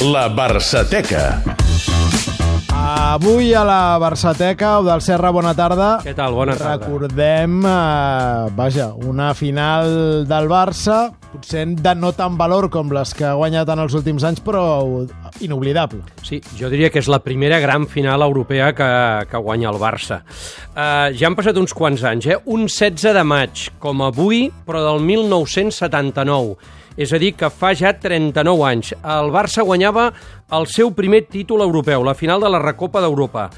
La Barçateca. Avui a la Barçateca, o del Serra, bona tarda. Què tal? Bona tarda. Recordem, eh, vaja, una final del Barça, potser de no tan valor com les que ha guanyat en els últims anys, però inoblidable. Sí, jo diria que és la primera gran final europea que, que guanya el Barça. Uh, ja han passat uns quants anys, eh? Un 16 de maig, com avui, però del 1979 és a dir, que fa ja 39 anys. El Barça guanyava el seu primer títol europeu, la final de la Recopa d'Europa,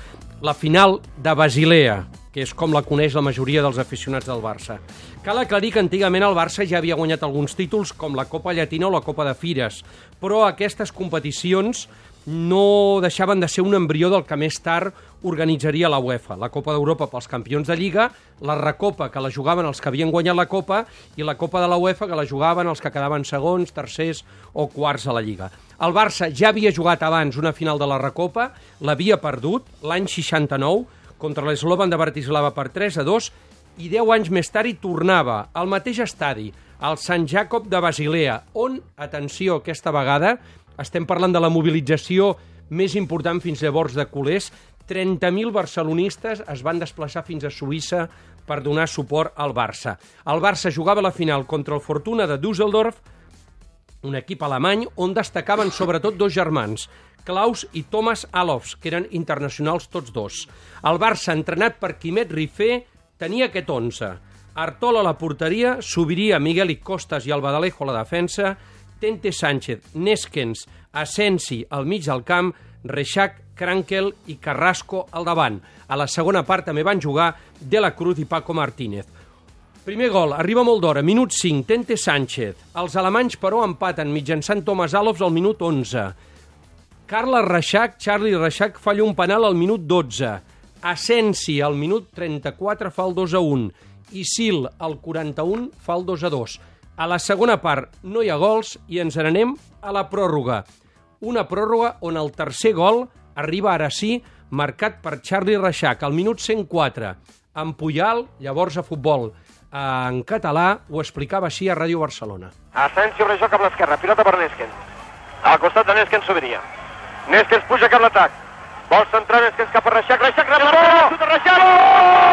la final de Basilea, que és com la coneix la majoria dels aficionats del Barça. Cal aclarir que antigament el Barça ja havia guanyat alguns títols, com la Copa Llatina o la Copa de Fires, però aquestes competicions no deixaven de ser un embrió del que més tard organitzaria la UEFA. La Copa d'Europa pels campions de Lliga, la Recopa, que la jugaven els que havien guanyat la Copa, i la Copa de la UEFA, que la jugaven els que quedaven segons, tercers o quarts a la Lliga. El Barça ja havia jugat abans una final de la Recopa, l'havia perdut l'any 69 contra l'Eslovan de Bratislava per 3 a 2 i 10 anys més tard hi tornava al mateix estadi, al Sant Jacob de Basilea, on, atenció, aquesta vegada, estem parlant de la mobilització més important fins llavors de culers, 30.000 barcelonistes es van desplaçar fins a Suïssa per donar suport al Barça. El Barça jugava la final contra el Fortuna de Düsseldorf, un equip alemany on destacaven sobretot dos germans, Klaus i Thomas Alofs, que eren internacionals tots dos. El Barça, entrenat per Quimet Rifé, tenia aquest 11. Artola a la porteria, Subiria, Miguel i Costas i Albadalejo a la defensa, Tente Sánchez, Neskens, Asensi al mig del camp, Reixac, Krankel i Carrasco al davant. A la segona part també van jugar De la Cruz i Paco Martínez. Primer gol, arriba molt d'hora, minut 5, Tente Sánchez. Els alemanys, però, empaten mitjançant Thomas Alofs al minut 11. Carles Reixac, Charlie Reixac, falla un penal al minut 12. Asensi, al minut 34, fa el 2 a 1. I Sil, al 41, fa el 2 a 2. A la segona part no hi ha gols i ens n'anem a la pròrroga. Una pròrroga on el tercer gol arriba ara sí, marcat per Charlie Reixac, al minut 104. En Puyal, llavors a futbol, en català, ho explicava així a Ràdio Barcelona. Asensio rejoc amb l'esquerra, pilota per Neskens. Al costat de Neskens Soberia. Neskens puja cap l'atac. Vol centrar Neskens cap a Reixac. Reixac rep la bola, xuta Reixac! Gol!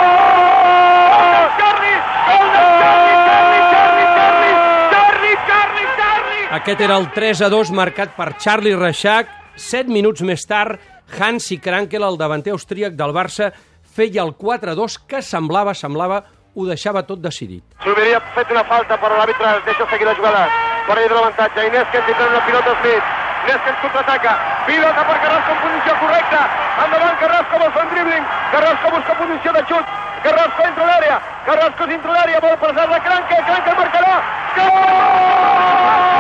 Aquest era el 3 a 2 marcat per Charlie Reixac. Set minuts més tard, Hansi Krankel, el davanter austríac del Barça, feia el 4 a 2 que semblava, semblava, ho deixava tot decidit. Ha fet una falta, però l'àrbitre deixa seguir la jugada. Per de l'avantatge. I Neskens hi pren una pilota Smith. Neskens contraataca. Pilota per Carrasco en posició correcta. Endavant Carrasco vol fer un dribbling. Carrasco busca posició de xut. Carrasco entra a l'àrea. Carrasco és dintre l'àrea. Vol passar de Cranque. Cranque marcarà. Gol!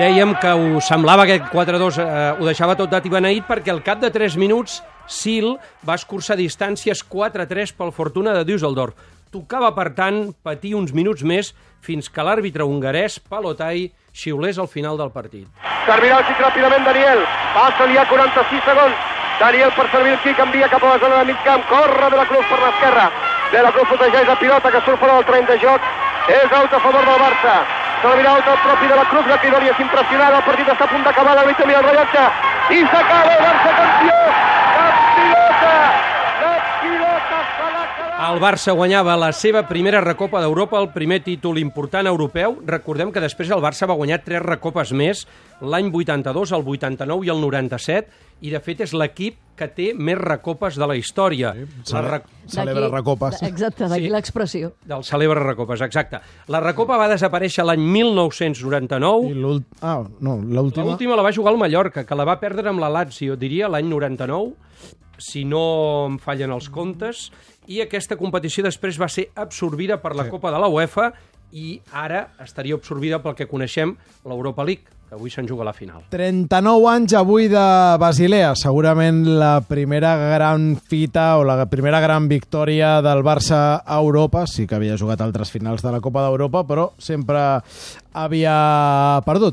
Dèiem que ho semblava que 4-2 eh, ho deixava tot dat i beneït perquè al cap de 3 minuts Sil va escurçar distàncies 4-3 pel Fortuna de Düsseldorf. Tocava, per tant, patir uns minuts més fins que l'àrbitre hongarès, Palotai, xiulés al final del partit. Servirà el xic ràpidament Daniel. Passa-li a 46 segons. Daniel per servir el xic envia cap a la zona de mig camp. Corre de la Cruz per l'esquerra. De la Cruz protegeix la pilota que surt fora del tren de joc. És out a favor del Barça. Servirà out el propi de la Cruz. La Cridòria és impressionada. El partit està a punt d'acabar. L'àrbitre mira el rellotge. I s'acaba el Barça campió. La pilota. La. El Barça guanyava la seva primera recopa d'Europa, el primer títol important europeu. Recordem que després el Barça va guanyar tres recopes més, l'any 82, el 89 i el 97, i de fet és l'equip que té més recopes de la història. La Cele celebra recopes. Exacte, d'aquí Sí. l'expressió. Del celebre recopes, exacte. La recopa va desaparèixer l'any 1999, I l'últ... Ah, no, l'última... L'última la va jugar al Mallorca, que la va perdre amb la Lazio, diria, l'any 99, si no em fallen els comptes, i aquesta competició després va ser absorbida per la Sí. Copa de la UEFA i ara estaria absorbida pel que coneixem l'Europa League, que avui se'n juga la final. 39 anys avui de Basilea, segurament la primera gran fita o la primera gran victòria del Barça a Europa, sí que havia jugat altres finals de la Copa d'Europa, però sempre havia perdut.